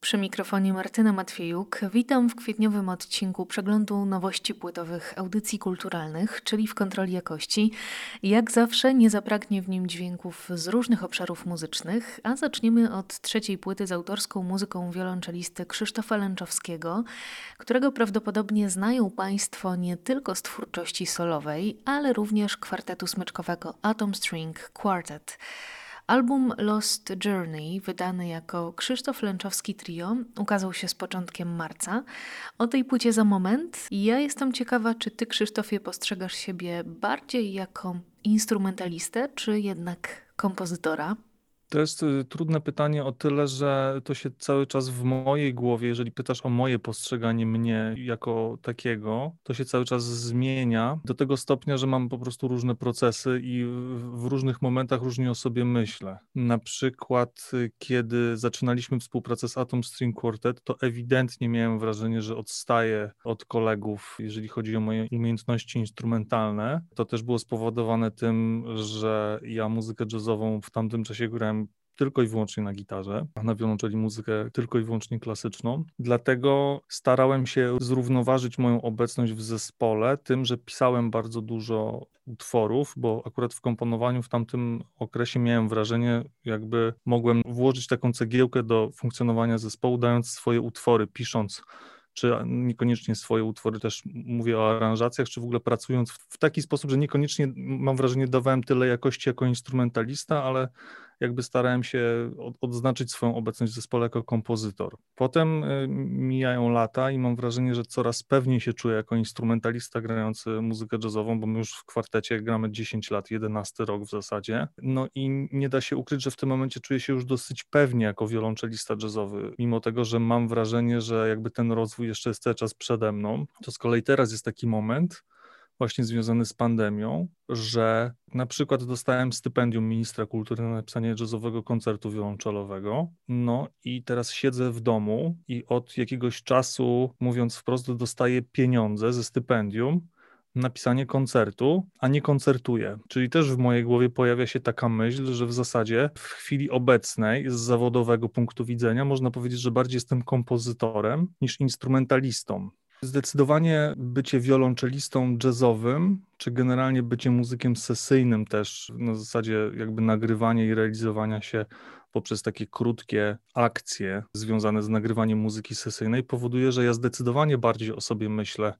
Przy mikrofonie Martyna Matwiejuk. Witam w kwietniowym odcinku przeglądu nowości płytowych audycji kulturalnych, czyli w kontroli jakości. Jak zawsze nie zabraknie w nim dźwięków z różnych obszarów muzycznych, a zaczniemy od trzeciej płyty z autorską muzyką wiolonczelisty Krzysztofa Lęczowskiego, którego prawdopodobnie znają Państwo nie tylko z twórczości solowej, ale również kwartetu smyczkowego Atom String Quartet. Album Lost Journey, wydany jako Krzysztof Lęczowski Trio, ukazał się z początkiem marca. O tej płycie za moment. Ja jestem ciekawa, czy ty, Krzysztofie, postrzegasz siebie bardziej jako instrumentalistę, czy jednak kompozytora? To jest y, trudne pytanie o tyle, że to się cały czas w mojej głowie, jeżeli pytasz o moje postrzeganie mnie jako takiego, to się cały czas zmienia do tego stopnia, że mam po prostu różne procesy i w różnych momentach różnie o sobie myślę. Na przykład, y, kiedy zaczynaliśmy współpracę z Atom String Quartet, to ewidentnie miałem wrażenie, że odstaję od kolegów, jeżeli chodzi o moje umiejętności instrumentalne. To też było spowodowane tym, że ja muzykę jazzową w tamtym czasie grałem tylko i wyłącznie na gitarze, a na wiolonczeli muzykę tylko i wyłącznie klasyczną. Dlatego starałem się zrównoważyć moją obecność w zespole tym, że pisałem bardzo dużo utworów, bo akurat w komponowaniu w tamtym okresie miałem wrażenie, jakby mogłem włożyć taką cegiełkę do funkcjonowania zespołu, dając swoje utwory, pisząc czy niekoniecznie swoje utwory, też mówię o aranżacjach, czy w ogóle pracując w taki sposób, że niekoniecznie mam wrażenie dawałem tyle jakości jako instrumentalista, ale jakby starałem się odznaczyć swoją obecność w zespole jako kompozytor. Potem y, mijają lata i mam wrażenie, że coraz pewniej się czuję jako instrumentalista grający muzykę jazzową, bo my już w kwartecie gramy 10 lat, 11 rok w zasadzie. No i nie da się ukryć, że w tym momencie czuję się już dosyć pewnie jako wiolonczelista jazzowy, mimo tego, że mam wrażenie, że jakby ten rozwój jeszcze jest cały czas przede mną. To z kolei teraz jest taki moment, właśnie związany z pandemią, że na przykład dostałem stypendium ministra kultury na napisanie jazzowego koncertu wiolonczelowego. No i teraz siedzę w domu i od jakiegoś czasu, mówiąc wprost, dostaję pieniądze ze stypendium napisanie koncertu, a nie koncertuję. Czyli też w mojej głowie pojawia się taka myśl, że w zasadzie w chwili obecnej z zawodowego punktu widzenia można powiedzieć, że bardziej jestem kompozytorem niż instrumentalistą. Zdecydowanie bycie wiolonczelistą jazzowym, czy generalnie bycie muzykiem sesyjnym też, na zasadzie jakby nagrywania i realizowania się poprzez takie krótkie akcje związane z nagrywaniem muzyki sesyjnej, powoduje, że ja zdecydowanie bardziej o sobie myślę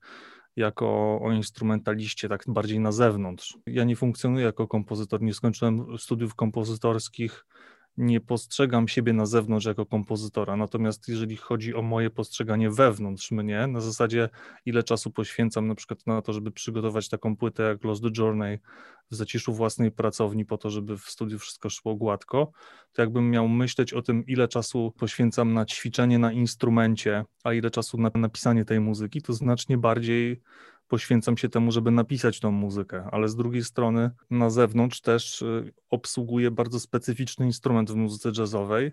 jako o instrumentaliście, tak bardziej na zewnątrz. Ja nie funkcjonuję jako kompozytor, nie skończyłem studiów kompozytorskich nie postrzegam siebie na zewnątrz jako kompozytora. Natomiast jeżeli chodzi o moje postrzeganie wewnątrz mnie, na zasadzie ile czasu poświęcam na przykład na to, żeby przygotować taką płytę jak Lost the Journey w zaciszu własnej pracowni po to, żeby w studiu wszystko szło gładko, to jakbym miał myśleć o tym, ile czasu poświęcam na ćwiczenie na instrumencie, a ile czasu na napisanie tej muzyki, to znacznie bardziej poświęcam się temu, żeby napisać tą muzykę, ale z drugiej strony na zewnątrz też y, obsługuję bardzo specyficzny instrument w muzyce jazzowej,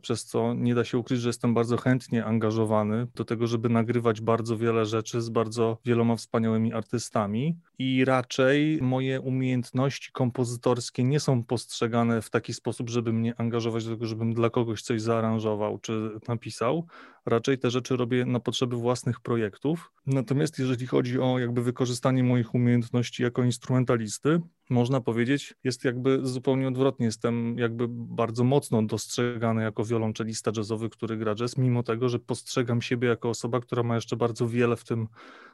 przez co nie da się ukryć, że jestem bardzo chętnie angażowany do tego, żeby nagrywać bardzo wiele rzeczy z bardzo wieloma wspaniałymi artystami i raczej moje umiejętności kompozytorskie nie są postrzegane w taki sposób, żeby mnie angażować do tego, żebym dla kogoś coś zaaranżował czy napisał. Raczej te rzeczy robię na potrzeby własnych projektów. Natomiast jeżeli chodzi o jakby wykorzystanie moich umiejętności jako instrumentalisty, można powiedzieć, jest jakby zupełnie odwrotnie. Jestem jakby bardzo mocno dostrzegany jako wiolonczelista jazzowy, który gra jazz, mimo tego, że postrzegam siebie jako osoba, która ma jeszcze bardzo wiele w tym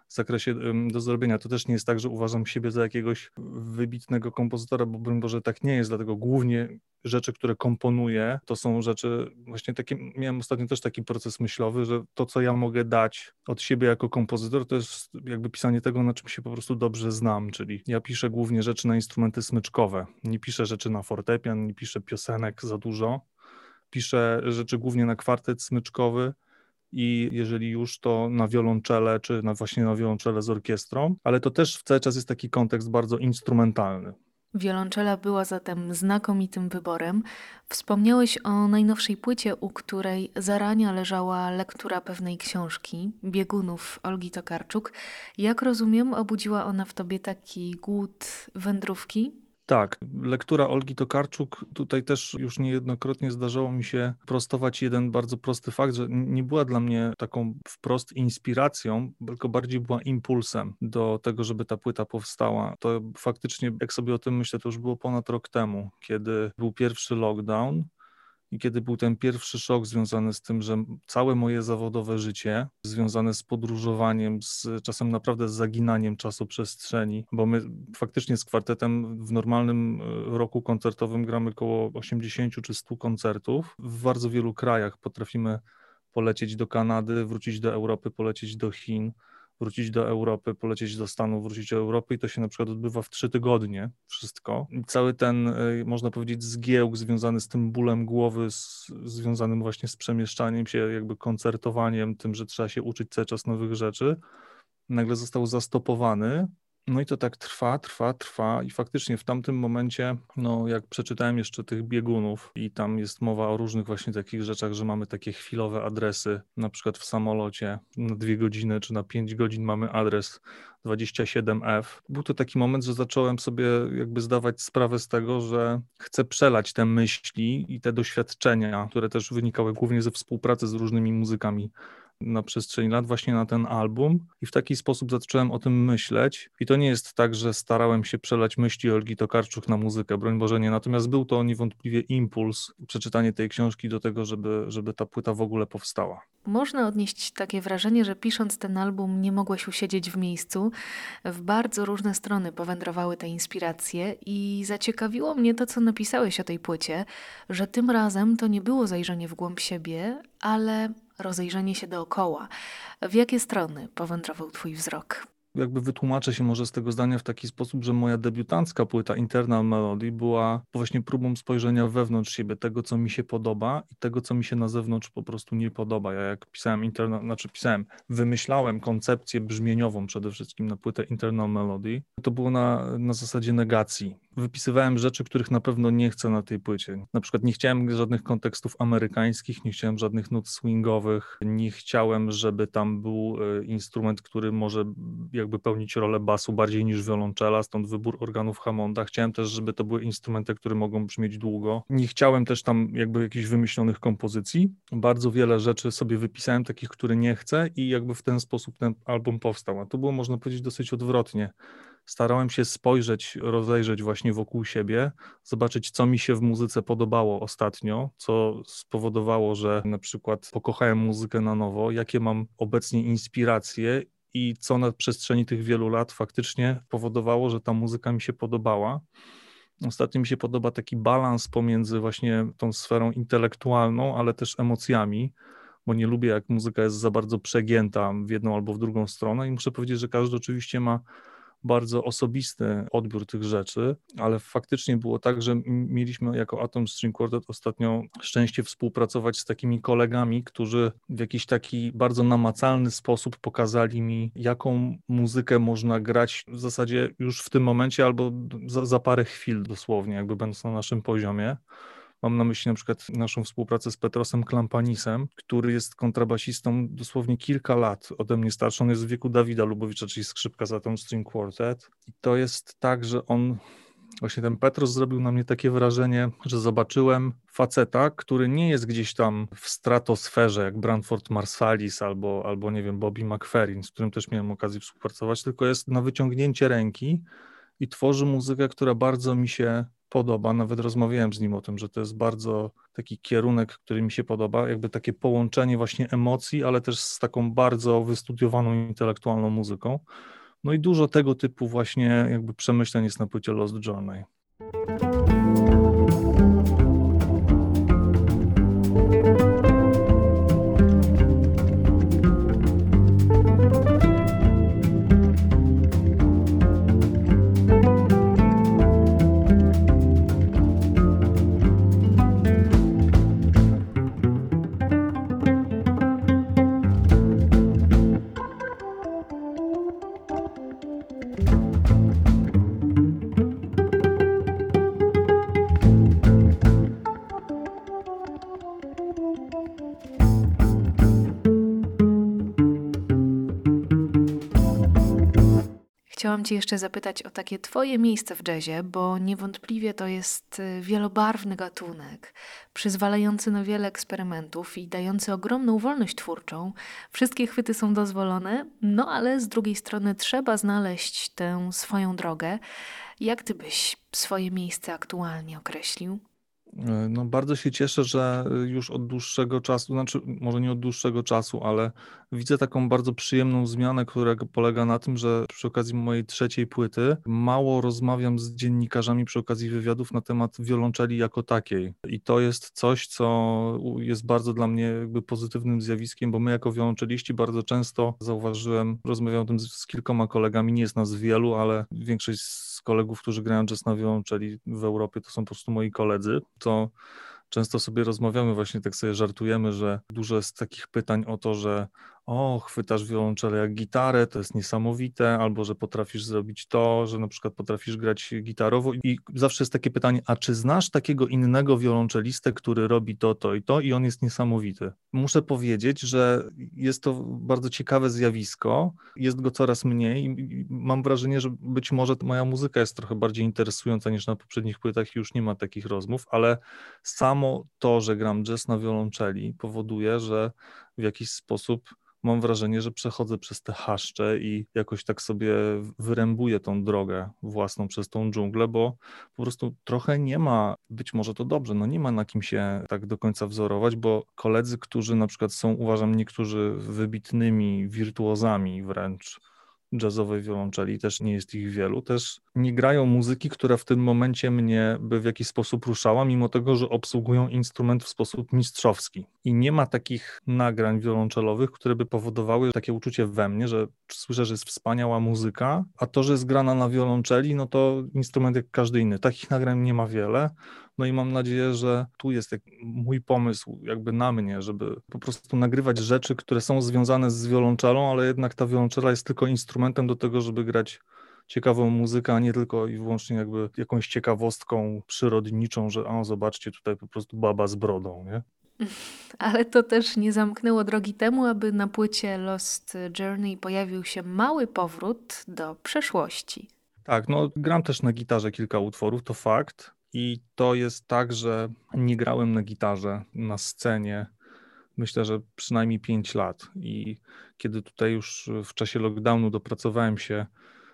zakresie do zrobienia. To też nie jest tak, że uważam siebie za jakiegoś wybitnego kompozytora, bo broń Boże tak nie jest, dlatego głównie rzeczy, które komponuję, to są rzeczy, właśnie takie, miałem ostatnio też taki proces myślowy, że to, co ja mogę dać od siebie jako kompozytor, to jest jakby pisanie tego, na czym się po prostu dobrze znam, czyli ja piszę głównie rzeczy na instrumenty smyczkowe, nie piszę rzeczy na fortepian, nie piszę piosenek za dużo, piszę rzeczy głównie na kwartet smyczkowy, i jeżeli już to na wiolonczele, czy na właśnie na wiolonczele z orkiestrą, ale to też cały czas jest taki kontekst bardzo instrumentalny. Wiolonczela była zatem znakomitym wyborem. Wspomniałeś o najnowszej płycie, u której zarania leżała lektura pewnej książki, Biegunów Olgi Tokarczuk. Jak rozumiem, obudziła ona w tobie taki głód wędrówki? Tak, lektura Olgi Tokarczuk, tutaj też już niejednokrotnie zdarzało mi się prostować jeden bardzo prosty fakt, że nie była dla mnie taką wprost inspiracją, tylko bardziej była impulsem do tego, żeby ta płyta powstała. To faktycznie, jak sobie o tym myślę, to już było ponad rok temu, kiedy był pierwszy lockdown i kiedy był ten pierwszy szok związany z tym, że całe moje zawodowe życie, związane z podróżowaniem, z czasem naprawdę z zaginaniem czasu przestrzeni, bo my faktycznie z kwartetem w normalnym e, roku koncertowym gramy około 80 czy 100 koncertów. W bardzo wielu krajach potrafimy polecieć do Kanady, wrócić do Europy, polecieć do Chin wrócić do Europy, polecieć do Stanów, wrócić do Europy i to się na przykład odbywa w trzy tygodnie wszystko. I cały ten, y, można powiedzieć, zgiełk związany z tym bólem głowy, z, związanym właśnie z przemieszczaniem się, jakby koncertowaniem, tym, że trzeba się uczyć cały czas nowych rzeczy, nagle został zastopowany no i to tak trwa, trwa, trwa i faktycznie w tamtym momencie, no jak przeczytałem jeszcze tych biegunów i tam jest mowa o różnych właśnie takich rzeczach, że mamy takie chwilowe adresy, na przykład w samolocie na dwie godziny czy na pięć godzin mamy adres 27F. Był to taki moment, że zacząłem sobie jakby zdawać sprawę z tego, że chcę przelać te myśli i te doświadczenia, które też wynikały głównie ze współpracy z różnymi muzykami na przestrzeni lat właśnie na ten album i w taki sposób zacząłem o tym myśleć. I to nie jest tak, że starałem się przelać myśli Olgi Tokarczuk na muzykę, broń Boże nie, natomiast był to niewątpliwie impuls, przeczytanie tej książki do tego, żeby, żeby ta płyta w ogóle powstała. Można odnieść takie wrażenie, że pisząc ten album nie mogłeś usiedzieć w miejscu. W bardzo różne strony powędrowały te inspiracje i zaciekawiło mnie to, co napisałeś o tej płycie, że tym razem to nie było zajrzenie w głąb siebie, ale rozejrzenie się dookoła. W jakie strony powędrował Twój wzrok? jakby wytłumaczę się może z tego zdania w taki sposób, że moja debiutancka płyta Internal Melody była właśnie próbą spojrzenia wewnątrz siebie, tego co mi się podoba i tego co mi się na zewnątrz po prostu nie podoba. Ja jak pisałem internal, znaczy pisałem, wymyślałem koncepcję brzmieniową przede wszystkim na płytę Internal Melody, to było na, na zasadzie negacji. Wypisywałem rzeczy, których na pewno nie chcę na tej płycie. Na przykład nie chciałem żadnych kontekstów amerykańskich, nie chciałem żadnych nut swingowych, nie chciałem, żeby tam był e, instrument, który może jakby pełnić rolę basu bardziej niż wiolonczela, stąd wybór organów Hammonda. Chciałem też, żeby to były instrumenty, które mogą brzmieć długo. Nie chciałem też tam jakby jakichś wymyślonych kompozycji. Bardzo wiele rzeczy sobie wypisałem, takich, które nie chcę i jakby w ten sposób ten album powstał. A to było, można powiedzieć, dosyć odwrotnie starałem się spojrzeć, rozejrzeć właśnie wokół siebie, zobaczyć, co mi się w muzyce podobało ostatnio, co spowodowało, że na przykład pokochałem muzykę na nowo, jakie mam obecnie inspiracje i co na przestrzeni tych wielu lat faktycznie powodowało, że ta muzyka mi się podobała. Ostatnio mi się podoba taki balans pomiędzy właśnie tą sferą intelektualną, ale też emocjami, bo nie lubię, jak muzyka jest za bardzo przegięta w jedną albo w drugą stronę i muszę powiedzieć, że każdy oczywiście ma bardzo osobisty odbiór tych rzeczy, ale faktycznie było tak, że mieliśmy jako Atom String Quartet ostatnio szczęście współpracować z takimi kolegami, którzy w jakiś taki bardzo namacalny sposób pokazali mi, jaką muzykę można grać w zasadzie już w tym momencie albo za, za parę chwil dosłownie, jakby będąc na naszym poziomie. Mam na myśli na przykład naszą współpracę z Petrosem Klampanisem, który jest kontrabasistą dosłownie kilka lat ode mnie starszy. On jest w wieku Dawida Lubowicza, czyli skrzypka za tą string quartet. I to jest tak, że on Właśnie ten Petros zrobił na mnie takie wrażenie, że zobaczyłem faceta, który nie jest gdzieś tam w stratosferze, jak Branford Marsalis albo, albo nie wiem, Bobby McFerrin, z którym też miałem okazję współpracować, tylko jest na wyciągnięcie ręki i tworzy muzykę, która bardzo mi się podoba. Nawet rozmawiałem z nim o tym, że to jest bardzo taki kierunek, który mi się podoba, jakby takie połączenie właśnie emocji, ale też z taką bardzo wystudiowaną intelektualną muzyką. No i dużo tego typu właśnie jakby przemyśleń jest na płycie Lost Journey. Chciałam Cię jeszcze zapytać o takie Twoje miejsce w jazzie, bo niewątpliwie to jest y, wielobarwny gatunek, przyzwalający na wiele eksperymentów i dający ogromną wolność twórczą. Wszystkie chwyty są dozwolone, no ale z drugiej strony trzeba znaleźć tę swoją drogę. Jak Ty byś swoje miejsce aktualnie określił? E, no, bardzo się cieszę, że już od dłuższego czasu, znaczy może nie od dłuższego czasu, ale widzę taką bardzo przyjemną zmianę, która polega na tym, że przy okazji mojej trzeciej płyty mało rozmawiam z dziennikarzami przy okazji wywiadów na temat wiolonczeli jako takiej. I to jest coś, co jest bardzo dla mnie jakby pozytywnym zjawiskiem, bo my jako wiolonczeliści bardzo często zauważyłem, rozmawiałem o tym z, z kilkoma kolegami, nie jest nas wielu, ale większość z kolegów, którzy grają jazz na wiolonczeli w Europie, to są po prostu moi koledzy to często sobie rozmawiamy, właśnie tak sobie żartujemy, że dużo jest takich pytań o to, że o, chwytasz wiolonczelę jak gitarę, to jest niesamowite, albo że potrafisz zrobić to, że na przykład potrafisz grać gitarowo i zawsze jest takie pytanie, a czy znasz takiego innego wiolonczelistę, który robi to, to i to i on jest niesamowity? Muszę powiedzieć, że jest to bardzo ciekawe zjawisko, jest go coraz mniej i mam wrażenie, że być może moja muzyka jest trochę bardziej interesująca niż na poprzednich płytach i już nie ma takich rozmów, ale samo to, że gram jazz na wiolonczeli powoduje, że w jakiś sposób mam wrażenie, że przechodzę przez te haszcze i jakoś tak sobie wyrębuję tą drogę własną przez tą dżunglę, bo po prostu trochę nie ma, być może to dobrze, no nie ma na kim się tak do końca wzorować, bo koledzy, którzy na przykład są, uważam, niektórzy wybitnymi wirtuozami wręcz, jazzowej wiolonczeli, też nie jest ich wielu, też nie grają muzyki, która w tym momencie mnie by w jakiś sposób ruszała, mimo tego, że obsługują instrument w sposób mistrzowski. I nie ma takich nagrań wiolonczelowych, które by powodowały takie uczucie we mnie, że słyszę, że jest wspaniała muzyka, a to, że jest grana na wiolonczeli, no to instrument jak każdy inny. Takich nagrań nie ma wiele. No i mam nadzieję, że tu jest mój pomysł jakby na mnie, żeby po prostu nagrywać rzeczy, które są związane z wiolonczelą, ale jednak ta wiolonczela jest tylko instrumentem do tego, żeby grać ciekawą muzykę, a nie tylko i wyłącznie jakby jakąś ciekawostką przyrodniczą, że a zobaczcie tutaj po prostu baba z brodą, nie? Ale to też nie zamknęło drogi temu, aby na płycie Lost Journey pojawił się mały powrót do przeszłości. Tak, no gram też na gitarze kilka utworów, to fakt. I to jest tak, że nie grałem na gitarze na scenie. Myślę, że przynajmniej 5 lat. I kiedy tutaj już w czasie lockdownu dopracowałem się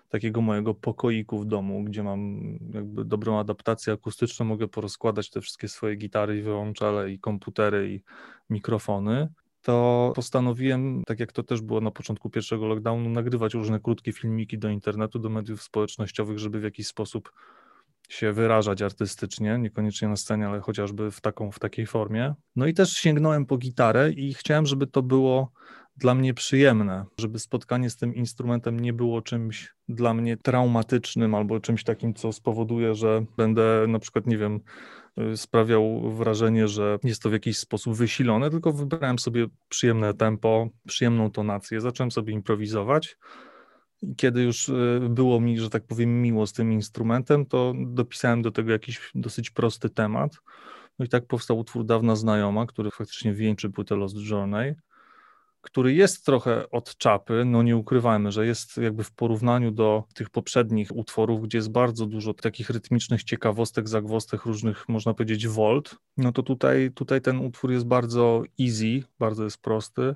takiego mojego pokoiku w domu, gdzie mam jakby dobrą adaptację akustyczną, mogę porozkładać te wszystkie swoje gitary i wyłączale i komputery i mikrofony, to postanowiłem, tak jak to też było na początku pierwszego lockdownu, nagrywać różne krótkie filmiki do internetu, do mediów społecznościowych, żeby w jakiś sposób się wyrażać artystycznie, niekoniecznie na scenie, ale chociażby w, taką, w takiej formie. No i też sięgnąłem po gitarę i chciałem, żeby to było dla mnie przyjemne, żeby spotkanie z tym instrumentem nie było czymś dla mnie traumatycznym albo czymś takim, co spowoduje, że będę na przykład, nie wiem, y, sprawiał wrażenie, że jest to w jakiś sposób wysilone, tylko wybrałem sobie przyjemne tempo, przyjemną tonację, zacząłem sobie improwizować. Kiedy już y, było mi, że tak powiem, miło z tym instrumentem, to dopisałem do tego jakiś dosyć prosty temat. No i tak powstał utwór Dawna Znajoma, który faktycznie wieńczy płytę Lost Journey który jest trochę od czapy, no nie ukrywajmy, że jest jakby w porównaniu do tych poprzednich utworów, gdzie jest bardzo dużo takich rytmicznych ciekawostek, zagwostek, różnych, można powiedzieć, volt, no to tutaj, tutaj ten utwór jest bardzo easy, bardzo jest prosty,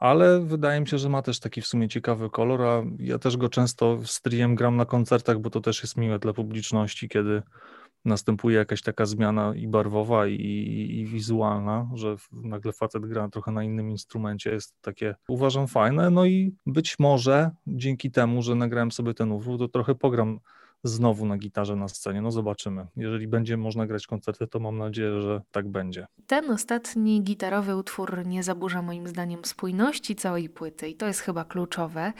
ale wydaje mi się, że ma też taki w sumie ciekawy kolor, a ja też go często stream gram na koncertach, bo to też jest miłe dla publiczności, kiedy następuje jakaś taka zmiana i barwowa, i, i, wizualna, że nagle facet gra trochę na innym instrumencie, jest takie, uważam, fajne. No i być może dzięki temu, że nagrałem sobie ten utwór, to trochę pogram znowu na gitarze na scenie. No zobaczymy. Jeżeli będzie można grać koncerty, to mam nadzieję, że tak będzie. Ten ostatni gitarowy utwór nie zaburza moim zdaniem spójności całej płyty i to jest chyba kluczowe.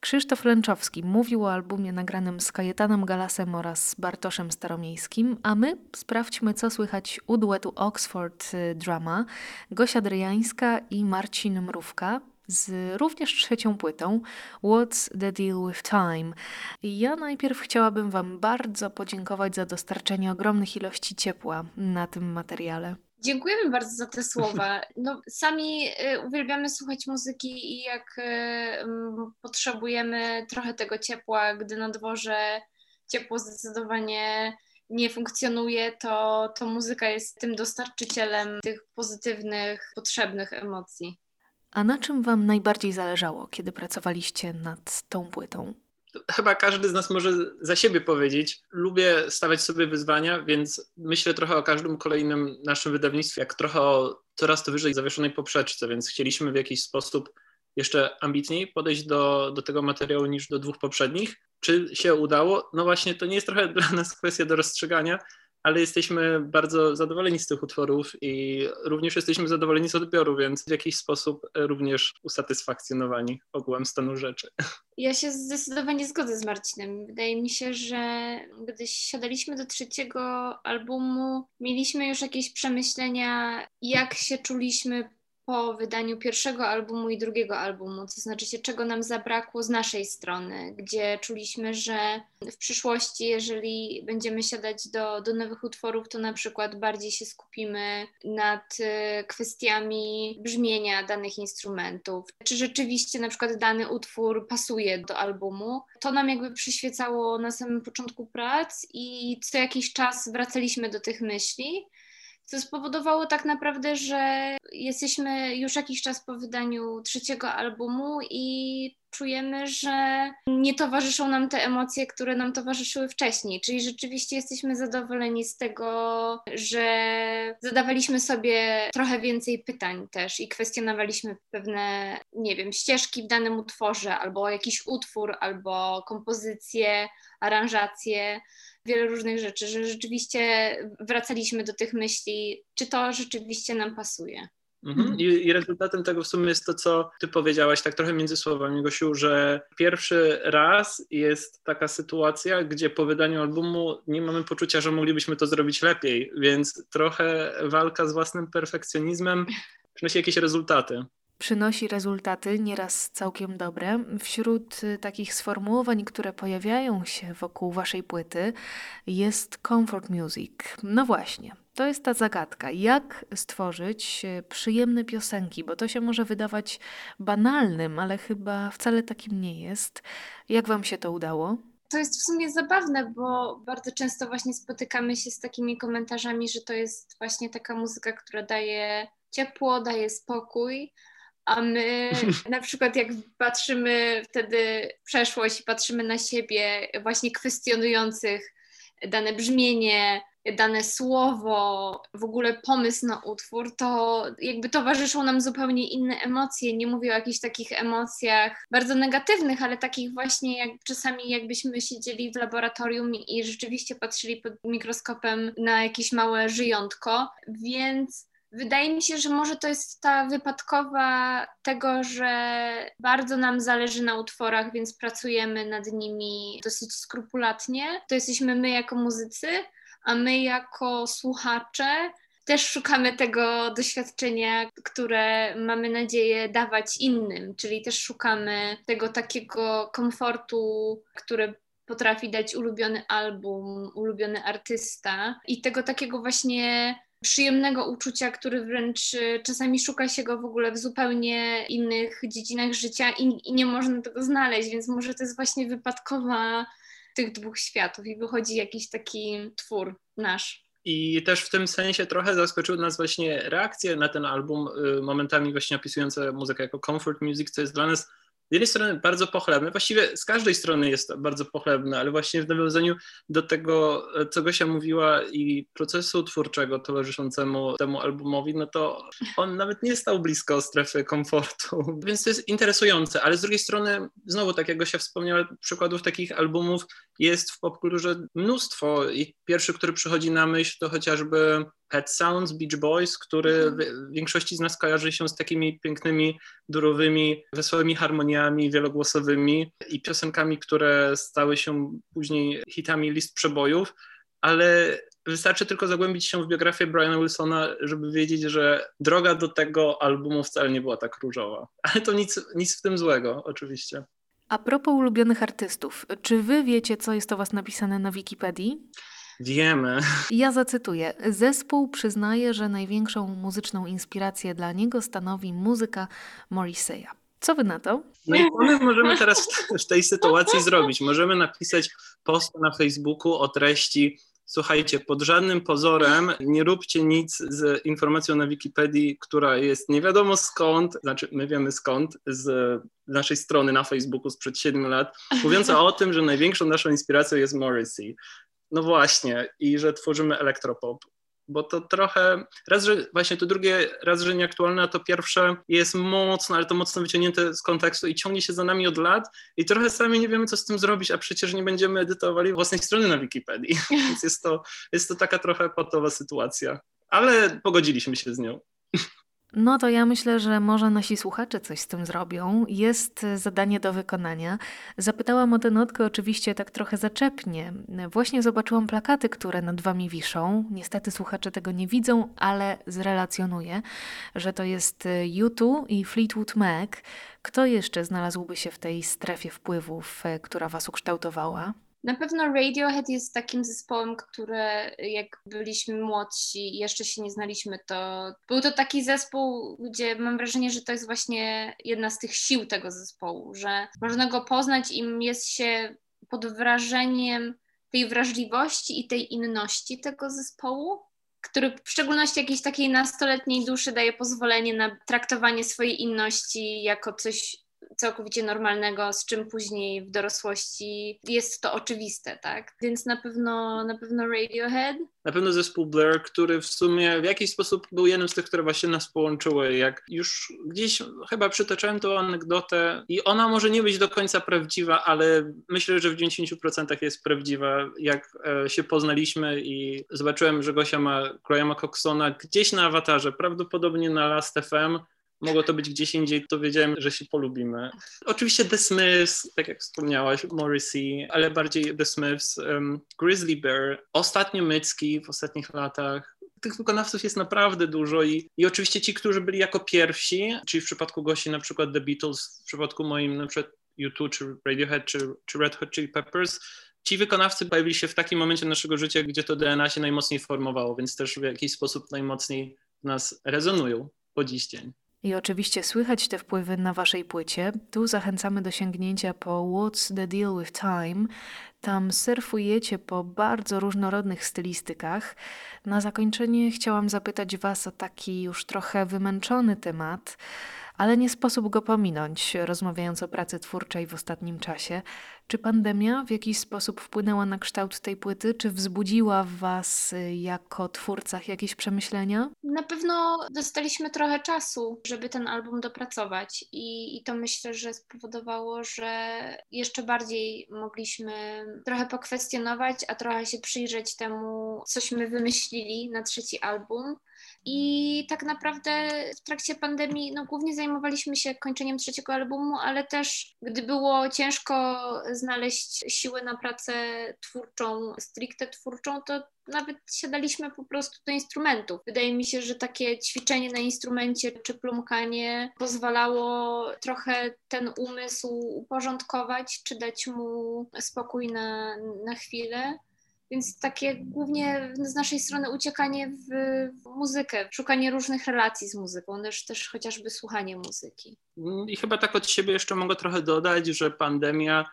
Krzysztof Lęczowski mówił o albumie nagranym z Kajetanem Galasem oraz Bartoszem Staromiejskim, a my sprawdźmy, co słychać u duetu Oxford y, Drama, Gosia Dryjańska i Marcin Mrówka z również trzecią płytą What's the Deal with Time. Ja najpierw chciałabym Wam bardzo podziękować za dostarczenie ogromnych ilości ciepła na tym materiale. Dziękujemy bardzo za te słowa. No, sami y, uwielbiamy słuchać muzyki i jak y, potrzebujemy trochę tego ciepła, gdy na dworze ciepło zdecydowanie nie funkcjonuje, to, to muzyka jest tym dostarczycielem tych pozytywnych, potrzebnych emocji. A na czym Wam najbardziej zależało, kiedy pracowaliście nad tą płytą? Chyba każdy z nas może za siebie powiedzieć. Lubię stawiać sobie wyzwania, więc myślę trochę o każdym kolejnym naszym wydawnictwie, jak trochę o coraz to wyżej zawieszonej poprzeczce, więc chcieliśmy w jakiś sposób jeszcze ambitniej podejść do, do tego materiału niż do dwóch poprzednich. Czy się udało? No właśnie, to nie jest trochę dla nas kwestia do rozstrzygania, ale jesteśmy bardzo zadowoleni z tych utworów i również jesteśmy zadowoleni z odbioru, więc w jakiś sposób również usatysfakcjonowani ogółem stanu rzeczy. Ja się zdecydowanie zgodzę z Marcinem. Wydaje mi się, że gdy siadaliśmy do trzeciego albumu, mieliśmy już jakieś przemyślenia, jak się czuliśmy po wydaniu pierwszego albumu i drugiego albumu, to znaczy się, czego nam zabrakło z naszej strony, gdzie czuliśmy, że w przyszłości, jeżeli będziemy siadać do, do nowych utworów, to na przykład bardziej się skupimy nad y, kwestiami brzmienia danych instrumentów, czy rzeczywiście na przykład dany utwór pasuje do albumu. To nam jakby przyświecało na samym początku prac i co jakiś czas wracaliśmy do tych myśli co spowodowało tak naprawdę, że jesteśmy już jakiś czas po wydaniu trzeciego albumu i czujemy, że nie towarzyszą nam te emocje, które nam towarzyszyły wcześniej. Czyli rzeczywiście jesteśmy zadowoleni z tego, że zadawaliśmy sobie trochę więcej pytań też i kwestionowaliśmy pewne, nie wiem, ścieżki w danym utworze, albo jakiś utwór, albo kompozycję, aranżację wiele różnych rzeczy, że rzeczywiście wracaliśmy do tych myśli, czy to rzeczywiście nam pasuje. Mhm. I, I, rezultatem tego w sumie jest to, co ty powiedziałaś, tak trochę między słowami, Gosiu, że pierwszy raz jest taka sytuacja, gdzie po wydaniu albumu nie mamy poczucia, że moglibyśmy to zrobić lepiej, więc trochę walka z własnym perfekcjonizmem przynosi jakieś rezultaty przynosi rezultaty, nieraz całkiem dobre. Wśród y, takich sformułowań, które pojawiają się wokół waszej płyty, jest comfort music. No właśnie, to jest ta zagadka. Jak stworzyć y, przyjemne piosenki, bo to się może wydawać banalnym, ale chyba wcale takim nie jest. Jak wam się to udało? To jest w sumie zabawne, bo bardzo często właśnie spotykamy się z takimi komentarzami, że to jest właśnie taka muzyka, która daje ciepło, daje spokój, a my na przykład jak patrzymy wtedy w przeszłość i patrzymy na siebie właśnie kwestionujących dane brzmienie, dane słowo, w ogóle pomysł na utwór, to jakby towarzyszą nam zupełnie inne emocje. Nie mówię o jakichś takich emocjach bardzo negatywnych, ale takich właśnie jak czasami jakbyśmy siedzieli w laboratorium i rzeczywiście patrzyli pod mikroskopem na jakieś małe żyjątko, więc Wydaje mi się, że może to jest ta wypadkowa tego, że bardzo nam zależy na utworach, więc pracujemy nad nimi dosyć skrupulatnie. To jesteśmy my jako muzycy, a my jako słuchacze też szukamy tego doświadczenia, które mamy nadzieję dawać innym, czyli też szukamy tego takiego komfortu, który potrafi dać ulubiony album, ulubiony artysta i tego takiego właśnie przyjemnego uczucia, który wręcz y, czasami szuka się go w ogóle w zupełnie innych dziedzinach życia i, i nie można tego znaleźć, więc może to jest właśnie wypadkowa tych dwóch światów i wychodzi jakiś taki twór nasz. I też w tym sensie trochę zaskoczyły nas właśnie reakcje na ten album, y, momentami właśnie opisujące muzykę jako comfort music, co jest dla nas z jednej strony bardzo pochlebne, właściwie z każdej strony jest bardzo pochlebne, ale właśnie w nawiązaniu do tego, co Gosia mówiła i procesu twórczego towarzyszącemu temu albumowi, no to on nawet nie stał blisko strefy komfortu, więc to jest interesujące, ale z drugiej strony znowu, tak jak Gosia wspomniała, przykładów takich albumów jest w popkulturze mnóstwo i pierwszy, który przychodzi na myśl to chociażby Pet Sounds, Beach Boys, który mhm. w większości z nas kojarzy się z takimi pięknymi, durowymi, wesołymi harmoniami wielogłosowymi i piosenkami, które stały się później hitami list przebojów, ale wystarczy tylko zagłębić się w biografię Briana Wilsona, żeby wiedzieć, że droga do tego albumu wcale nie była tak różowa. Ale to nic, nic w tym złego, oczywiście. A propos ulubionych artystów, czy wy wiecie, co jest o was napisane na Wikipedii? Wiemy. Ja zacytuję. Zespół przyznaje, że największą muzyczną inspirację dla niego stanowi muzyka Morrissey'a. Co wy na to? No i co my możemy teraz w, w tej sytuacji zrobić? Możemy napisać post na Facebooku o treści Słuchajcie, pod żadnym pozorem nie róbcie nic z informacją na Wikipedii, która jest nie wiadomo skąd, znaczy my wiemy skąd, z naszej strony na Facebooku sprzed 7 lat, mówiąca o tym, że największą naszą inspiracją jest Morrissey. No właśnie, i że tworzymy elektropop bo to trochę, raz, że właśnie to drugie, raz, że nieaktualne, a to pierwsze jest mocno, ale to mocno wyciągnięte z kontekstu i ciągnie się za nami od lat i trochę sami nie wiemy, co z tym zrobić, a przecież nie będziemy edytowali własnej strony na Wikipedii, więc jest to, jest to taka trochę patowa sytuacja, ale pogodziliśmy się z nią. No to ja myślę, że może nasi słuchacze coś z tym zrobią. Jest e, zadanie do wykonania. Zapytałam o tę notkę oczywiście tak trochę zaczepnie. Właśnie zobaczyłam plakaty, które nad wami wiszą. Niestety słuchacze tego nie widzą, ale zrelacjonuję, że to jest e, U2 i Fleetwood Mac. Kto jeszcze znalazłby się w tej strefie wpływów, e, która was ukształtowała? Na pewno Radiohead jest takim zespołem, który jak byliśmy młodsi jeszcze się nie znaliśmy, to był to taki zespół, gdzie mam wrażenie, że to jest właśnie jedna z tych sił tego zespołu, że można go poznać i jest się pod wrażeniem tej wrażliwości i tej inności tego zespołu, który w szczególności jakiejś takiej nastoletniej duszy daje pozwolenie na traktowanie swojej inności jako coś całkowicie normalnego, z czym później w dorosłości jest to oczywiste, tak? Więc na pewno, na pewno Radiohead. Na pewno zespół Blur, który w sumie w jakiś sposób był jednym z tych, które właśnie nas połączyły. Jak już gdzieś chyba przytoczyłem tą anegdotę i ona może nie być do końca prawdziwa, ale myślę, że w 90% jest prawdziwa. Jak e, się poznaliśmy i zobaczyłem, że Gosia ma Grahama Coxona gdzieś na awatarze, prawdopodobnie na Last FM, mogło to być gdzieś indziej, to wiedziałem, że się polubimy. Oczywiście The Smiths, tak jak wspomniałaś, Morrissey, ale bardziej The Smiths, um, Grizzly Bear, ostatnio Mycki w ostatnich latach. Tych wykonawców jest naprawdę dużo i, i oczywiście ci, którzy byli jako pierwsi, czyli w przypadku Gosi na przykład The Beatles, w przypadku moim na przykład U2 czy Radiohead czy, czy Red Hot Chili Peppers, ci wykonawcy pojawili się w takim momencie naszego życia, gdzie to DNA się najmocniej formowało, więc też w jakiś sposób najmocniej nas rezonują po dziś dzień. I oczywiście słychać te wpływy na waszej płycie. Tu zachęcamy do sięgnięcia po What's the Deal with Time. Tam surfujecie po bardzo różnorodnych stylistykach. Na zakończenie chciałam zapytać was o taki już trochę wymęczony temat ale nie sposób go pominąć, rozmawiając o pracy twórczej w ostatnim czasie. Czy pandemia w jakiś sposób wpłynęła na kształt tej płyty? Czy wzbudziła w Was y, jako twórcach jakieś przemyślenia? Na pewno dostaliśmy trochę czasu, żeby ten album dopracować, i, i to myślę, że spowodowało, że jeszcze bardziej mogliśmy trochę pokwestionować, a trochę się przyjrzeć temu, cośmy wymyślili na trzeci album. I tak naprawdę w trakcie pandemii no, głównie zajmowaliśmy się kończeniem trzeciego albumu, ale też gdy było ciężko znaleźć siłę na pracę twórczą, stricte twórczą, to nawet siadaliśmy po prostu do instrumentów. Wydaje mi się, że takie ćwiczenie na instrumencie czy plumkanie pozwalało trochę ten umysł uporządkować, czy dać mu spokój na, na chwilę. Więc takie głównie z naszej strony uciekanie w, muzykę, szukanie różnych relacji z muzyką, też, też chociażby słuchanie muzyki. I chyba tak od siebie jeszcze mogę trochę dodać, że pandemia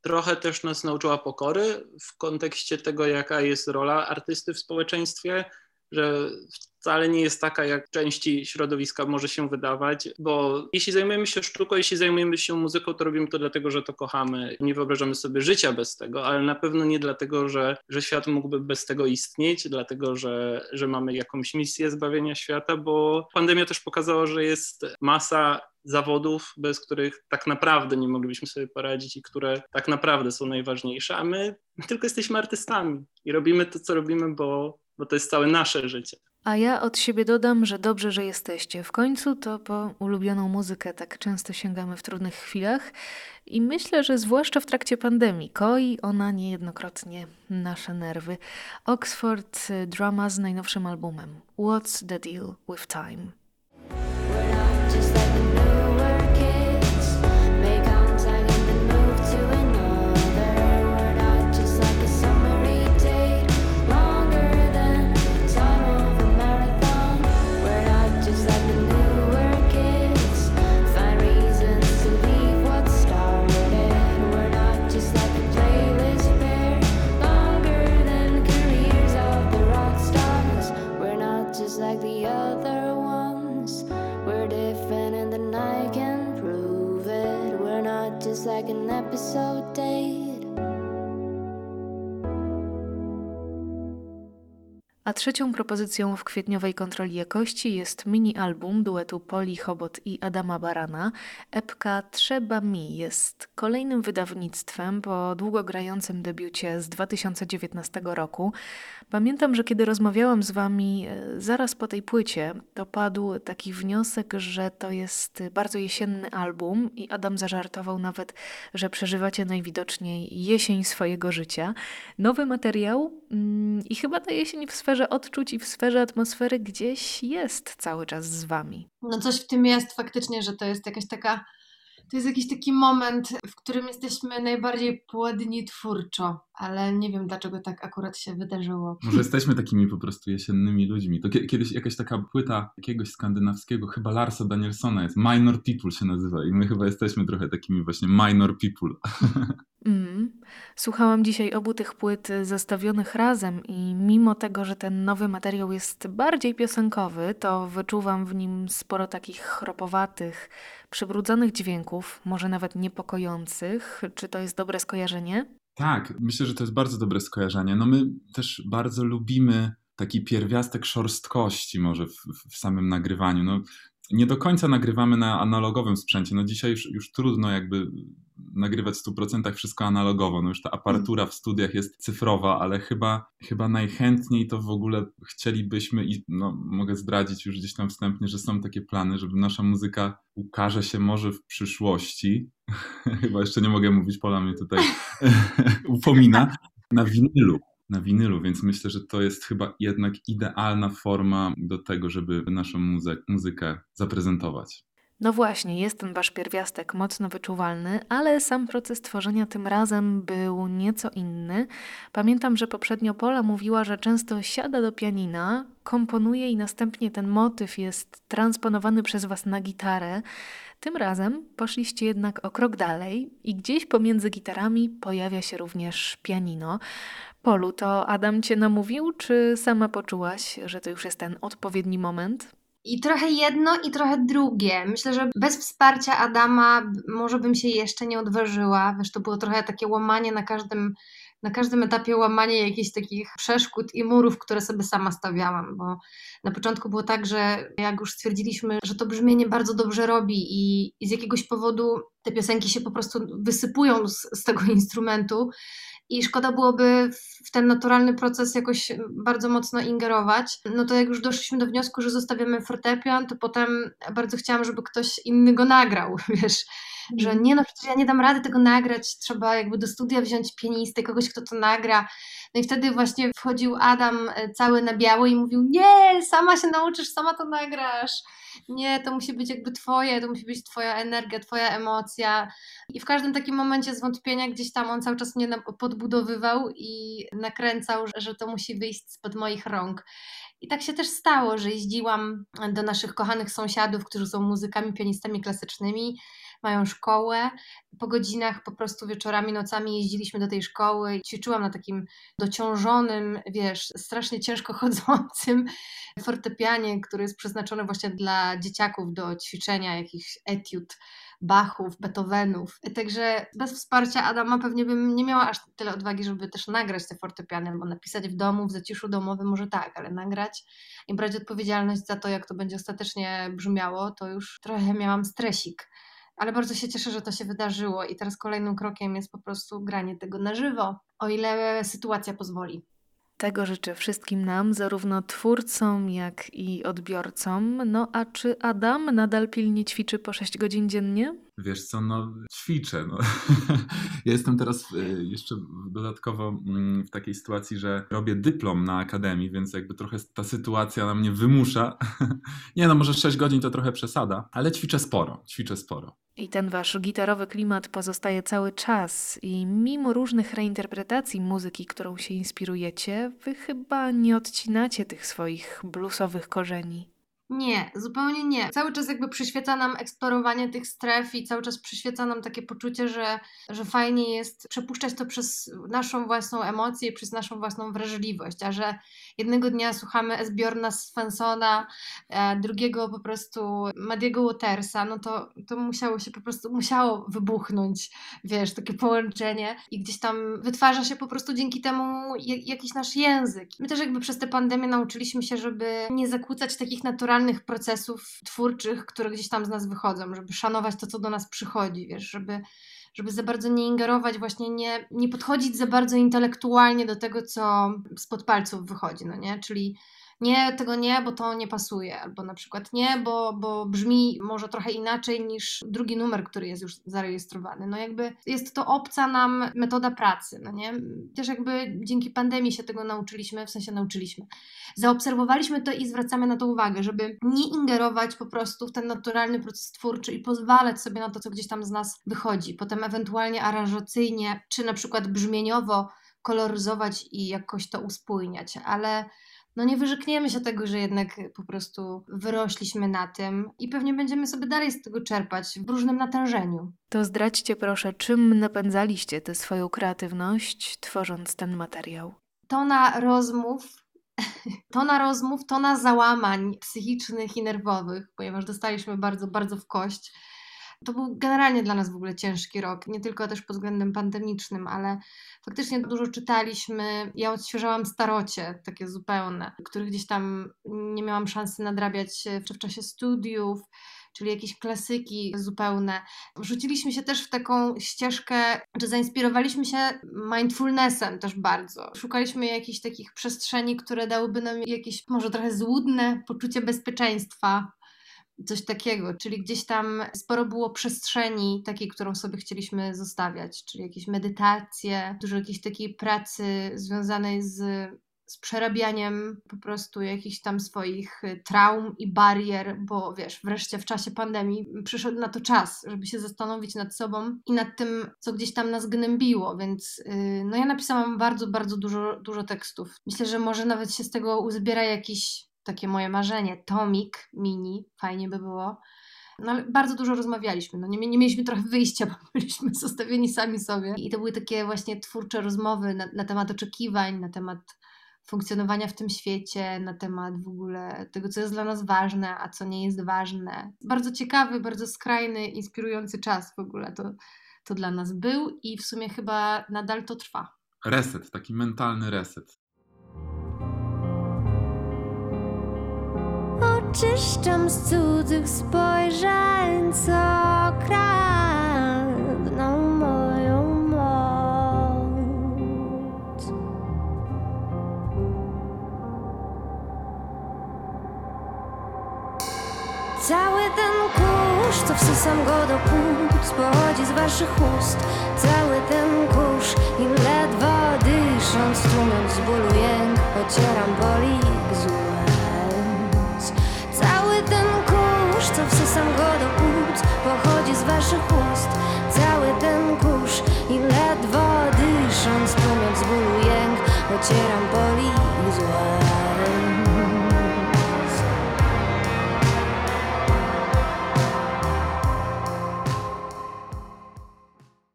trochę też nas nauczyła pokory w kontekście tego, jaka jest rola artysty w społeczeństwie, że wcale nie jest taka, jak części środowiska może się wydawać, bo jeśli zajmujemy się sztuką, jeśli zajmujemy się muzyką, to robimy to dlatego, że to kochamy. Nie wyobrażamy sobie życia bez tego, ale na pewno nie dlatego, że, że świat mógłby bez tego istnieć, dlatego, że, że mamy jakąś misję zbawienia świata, bo pandemia też pokazała, że jest masa zawodów, bez których tak naprawdę nie moglibyśmy sobie poradzić i które tak naprawdę są najważniejsze, a my tylko jesteśmy artystami i robimy to, co robimy, bo, bo to jest całe nasze życie. A ja od siebie dodam, że dobrze, że jesteście. W końcu to po ulubioną muzykę tak często sięgamy w trudnych chwilach i myślę, że zwłaszcza w trakcie pandemii koi ona niejednokrotnie nasze nerwy. Oxford Drama z najnowszym albumem What's the Deal with Time? like an episode day A trzecią propozycją w kwietniowej kontroli jakości jest mini-album duetu Poli Chobot i Adama Barana. Epka Trzeba Mi jest kolejnym wydawnictwem po długo grającym debiucie z 2019 roku. Pamiętam, że kiedy rozmawiałam z Wami e, zaraz po tej płycie, to padł taki wniosek, że to jest bardzo jesienny album i Adam zażartował nawet, że przeżywacie najwidoczniej jesień swojego życia. Nowy materiał mm, i chyba ta jesień w sferze odczuć i w sferze atmosfery gdzieś jest cały czas z Wami. No coś w tym jest faktycznie, że to jest jakaś taka to jest jakiś taki moment, w którym jesteśmy najbardziej płodni twórczo, ale nie wiem dlaczego tak akurat się wydarzyło. Może jesteśmy takimi po prostu jesiennymi ludźmi. To kiedyś jakaś taka płyta jakiegoś skandynawskiego, chyba Larsa Danielsona jest, Minor People się nazywa i my chyba jesteśmy trochę takimi właśnie minor people. Mm. Słuchałam dzisiaj obu tych płyt zestawionych razem i mimo tego, że ten nowy materiał jest bardziej piosenkowy, to wyczuwam w nim sporo takich chropowatych, przybrudzonych dźwięków, może nawet niepokojących. Czy to jest dobre skojarzenie? Tak, myślę, że to jest bardzo dobre skojarzenie. No my też bardzo lubimy taki pierwiastek szorstkości może w, w samym nagrywaniu. No, nie do końca nagrywamy na analogowym sprzęcie. No dzisiaj już, już trudno jakby nagrywać w 100% wszystko analogowo. No już ta aparatura w studiach jest cyfrowa, ale chyba, chyba najchętniej to w ogóle chcielibyśmy i no, mogę zdradzić już gdzieś tam wstępnie, że są takie plany, żeby nasza muzyka ukaże się może w przyszłości. chyba jeszcze nie mogę mówić, Pola mnie tutaj upomina. Na winylu, na winylu, więc myślę, że to jest chyba jednak idealna forma do tego, żeby naszą muzy muzykę zaprezentować. No właśnie, jest ten wasz pierwiastek mocno wyczuwalny, ale sam proces tworzenia tym razem był nieco inny. Pamiętam, że poprzednio Pola mówiła, że często siada do pianina, komponuje i następnie ten motyw jest transponowany przez was na gitarę. Tym razem poszliście jednak o krok dalej i gdzieś pomiędzy gitarami pojawia się również pianino. Polu, to Adam cię namówił, czy sama poczułaś, że to już jest ten odpowiedni moment? I trochę jedno, i trochę drugie. Myślę, że bez wsparcia Adama może bym się jeszcze nie odważyła. Wiesz, to było trochę takie łamanie na każdym, na każdym etapie, łamanie jakichś takich przeszkód i murów, które sobie sama stawiałam, bo na początku było tak, że jak już stwierdziliśmy, że to brzmienie bardzo dobrze robi i, i z jakiegoś powodu te piosenki się po prostu wysypują z, z tego instrumentu, i szkoda byłoby w ten naturalny proces jakoś bardzo mocno ingerować. No to jak już doszliśmy do wniosku, że zostawiamy fortepian, to potem bardzo chciałam, żeby ktoś inny go nagrał, wiesz, że mhm. nie no, przecież ja nie dam rady tego nagrać, trzeba jakby do studia wziąć pianistę, kogoś, kto to nagra. No i wtedy właśnie wchodził Adam e, cały na biało i mówił, nie, sama się nauczysz, sama to nagrasz nie, to musi być jakby twoje, to musi być twoja energia, twoja emocja. I w każdym takim momencie zwątpienia gdzieś tam on cały czas mnie podbudowywał i nakręcał, że to musi wyjść spod moich rąk. I tak się też stało, że jeździłam do naszych kochanych sąsiadów, którzy są muzykami, pianistami klasycznymi, mają szkołę. Po godzinach, po prostu wieczorami, nocami jeździliśmy do tej szkoły i ćwiczyłam na takim dociążonym, wiesz, strasznie ciężko chodzącym fortepianie, który jest przeznaczony właśnie dla dzieciaków do ćwiczenia jakichś etiud. Bachów, Beethovenów. Także bez wsparcia Adama pewnie bym nie miała aż tyle odwagi, żeby też nagrać te fortepiany, bo napisać w domu, w zaciszu domowym może tak, ale nagrać i brać odpowiedzialność za to, jak to będzie ostatecznie brzmiało, to już trochę miałam stresik ale bardzo się cieszę, że to się wydarzyło i teraz kolejnym krokiem jest po prostu granie tego na żywo, o ile sytuacja pozwoli. Tego życzę wszystkim nam, zarówno twórcom, jak i odbiorcom. No a czy Adam nadal pilnie ćwiczy po 6 godzin dziennie? Wiesz co, no ćwiczę. No. ja jestem teraz e, jeszcze dodatkowo mm, w takiej sytuacji, że robię dyplom na akademii, więc jakby trochę ta sytuacja na mnie wymusza. Nie no, może 6 godzin to trochę przesada, ale ćwiczę sporo, ćwiczę sporo. I ten wasz gitarowy klimat pozostaje cały czas i mimo różnych reinterpretacji muzyki, którą się inspirujecie, wy chyba nie odcinacie tych swoich bluesowych korzeni. Nie, zupełnie nie. Cały czas jakby przyświeca nam eksplorowanie tych stref i cały czas przyświeca nam takie poczucie, że, że fajnie jest przepuszczać to przez naszą własną emocję, przez naszą własną wrażliwość, a że jednego dnia słuchamy Esbjorna Svenssona, e, drugiego po prostu Madiego Watersa, no to, to musiało się po prostu, musiało wybuchnąć, wiesz, takie połączenie i gdzieś tam wytwarza się po prostu dzięki temu jakiś nasz język. My też jakby przez tę pandemię nauczyliśmy się, żeby nie zakłócać takich naturalnych procesów twórczych, które gdzieś tam z nas wychodzą, żeby szanować to, co do nas przychodzi, wiesz, żeby żeby za bardzo nie ingerować, właśnie nie, nie podchodzić za bardzo intelektualnie do tego, co spod palców wychodzi, no nie? Czyli nie, tego nie, bo to nie pasuje, albo na przykład nie, bo, bo brzmi może trochę inaczej niż drugi numer, który jest już zarejestrowany. No jakby jest to obca nam metoda pracy, no nie? Też jakby dzięki pandemii się tego nauczyliśmy, w sensie nauczyliśmy. Zaobserwowaliśmy to i zwracamy na to uwagę, żeby nie ingerować po prostu w ten naturalny proces twórczy i pozwalać sobie na to, co gdzieś tam z nas wychodzi. Potem ewentualnie aranżacyjnie, czy na przykład brzmieniowo koloryzować i jakoś to uspójniać, ale no nie wyrzekniemy się tego, że jednak po prostu wyrośliśmy na tym i pewnie będziemy sobie dalej z tego czerpać w różnym natężeniu. To zdradźcie proszę, czym napędzaliście tę swoją kreatywność, tworząc ten materiał? Tona rozmów, tona rozmów, tona załamań psychicznych i nerwowych, ponieważ dostaliśmy bardzo, bardzo w kość to był generalnie dla nas w ogóle ciężki rok, nie tylko też pod względem pandemicznym, ale faktycznie dużo czytaliśmy. Ja odświeżałam starocie, takie zupełne, których gdzieś tam nie miałam szansy nadrabiać w czasie studiów czyli jakieś klasyki zupełne. Wrzuciliśmy się też w taką ścieżkę, czy zainspirowaliśmy się mindfulnessem też bardzo. Szukaliśmy jakichś takich przestrzeni, które dałyby nam jakieś może trochę złudne poczucie bezpieczeństwa, coś takiego, czyli gdzieś tam sporo było przestrzeni takiej, którą sobie chcieliśmy zostawiać, czyli jakieś medytacje, dużo jakiejś takiej pracy związanej z, z przerabianiem po prostu jakichś tam swoich y, traum i barier, bo wiesz, wreszcie w czasie pandemii przyszedł na to czas, żeby się zastanowić nad sobą i nad tym, co gdzieś tam nas gnębiło, więc yy, no ja napisałam bardzo, bardzo dużo, dużo tekstów. Myślę, że może nawet się z tego uzbiera jakiś takie moje marzenie, tomik mini, fajnie by było. No ale bardzo dużo rozmawialiśmy, no nie, nie mieliśmy trochę wyjścia, bo byliśmy zostawieni sami sobie. I to były takie właśnie twórcze rozmowy na, na temat oczekiwań, na temat funkcjonowania w tym świecie, na temat w ogóle tego, co jest dla nas ważne, a co nie jest ważne. Bardzo ciekawy, bardzo skrajny, inspirujący czas w ogóle to, to dla nas był i w sumie chyba nadal to trwa. Reset, taki mentalny reset. Oczyszczam z cudzych spojrzeń, co kradną moją moc. Cały ten kurz, co wsysam go do płuc, pochodzi z waszych ust. Cały ten kurz i ledwo dysząc, tłumiąc z bólu jęk, ocieram bolik zły. Co wsysam go do Pochodzi z waszych ust Cały ten kurz I ledwo dysząc Tłumiąc bólu jęk Ocieram poli i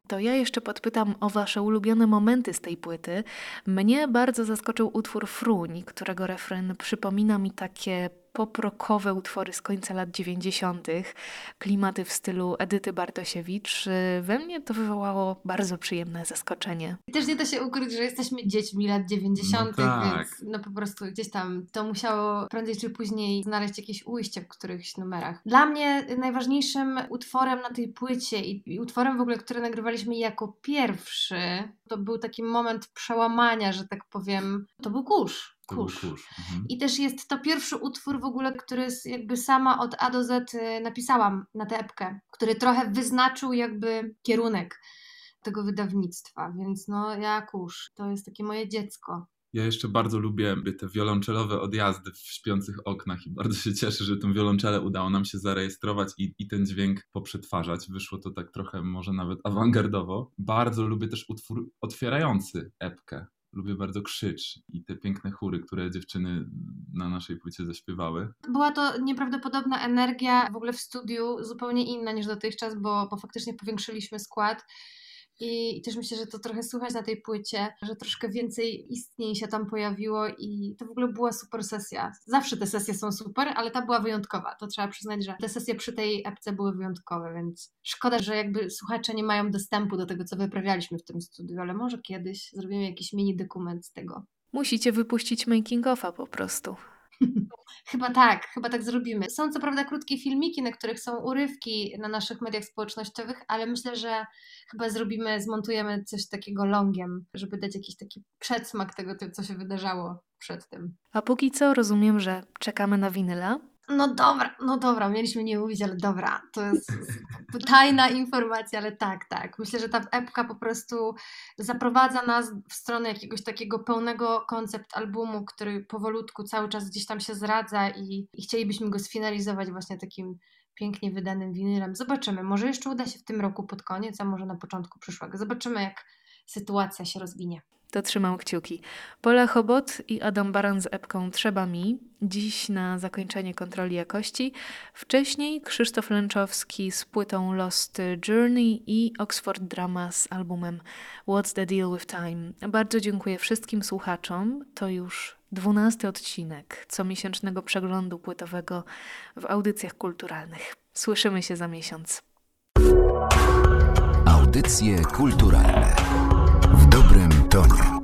To ja jeszcze podpytam o Wasze ulubione momenty z tej płyty. Mnie bardzo zaskoczył utwór Fruń, którego refren przypomina mi takie poprokowe utwory z końca lat 90., klimaty w stylu Edyty Bartosiewicz, y, we mnie to wywołało bardzo przyjemne zaskoczenie. I też nie da się ukryć, że jesteśmy dziećmi lat 90., no tak. więc no po prostu gdzieś tam to musiało prędzej czy później znaleźć jakieś ujście w którychś numerach. Dla mnie najważniejszym utworem na tej płycie i, i utworem w ogóle, który nagrywaliśmy jako pierwszy, to był taki moment przełamania, że tak powiem, to był kurz kurz. Mhm. I też jest to pierwszy utwór w ogóle, który jakby sama od A do Z y, napisałam na tę epkę, który trochę wyznaczył jakby kierunek tego wydawnictwa, więc no ja kurz, to jest takie moje dziecko. Ja jeszcze bardzo lubię te wiolonczelowe odjazdy w śpiących oknach i bardzo się cieszę, że tę wiolonczelę udało nam się zarejestrować i, i ten dźwięk poprzetwarzać. Wyszło to tak trochę może nawet awangardowo. Bardzo lubię też utwór otwierający epkę lubię bardzo krzycz i te piękne chóry, które dziewczyny na naszej płycie zaśpiewały. Była to nieprawdopodobna energia w ogóle w studiu, zupełnie inna niż dotychczas, bo, bo faktycznie powiększyliśmy skład. I, I też myślę, że to trochę słychać na tej płycie, że troszkę więcej istnień się tam pojawiło i to w ogóle była super sesja. Zawsze te sesje są super, ale ta była wyjątkowa. To trzeba przyznać, że te sesje przy tej epce były wyjątkowe, więc szkoda, że jakby słuchacze nie mają dostępu do tego, co wyprawialiśmy w tym studiu, ale może kiedyś zrobimy jakiś mini dokument z tego. Musicie wypuścić making offa po prostu. Chyba tak, chyba tak zrobimy. Są co prawda krótkie filmiki, na których są urywki na naszych mediach społecznościowych, ale myślę, że chyba zrobimy, zmontujemy coś takiego longiem, żeby dać jakiś taki przedsmak tego, co się wydarzało przed tym. A póki co rozumiem, że czekamy na winyla. No dobra, no dobra, mieliśmy nie mówić, ale dobra, to jest tajna informacja, ale tak, tak. Myślę, że ta epka po prostu zaprowadza nas w stronę jakiegoś takiego pełnego koncept albumu, który powolutku cały czas gdzieś tam się zradza i, i chcielibyśmy go sfinalizować właśnie takim pięknie wydanym winylem. Zobaczymy, może jeszcze uda się w tym roku pod koniec, a może na początku przyszłego. Zobaczymy, jak sytuacja się rozwinie. To trzymam kciuki. Pola Chobot i Adam Baran z epką Trzeba mi. Dziś na zakończenie kontroli jakości. Wcześniej Krzysztof Lęczowski z płytą Lost Journey i Oxford Drama z albumem What's the Deal with Time. Bardzo dziękuję wszystkim słuchaczom. To już dwunasty odcinek comiesięcznego przeglądu płytowego w audycjach kulturalnych. Słyszymy się za miesiąc. Audycje kulturalne w dobrym tonie.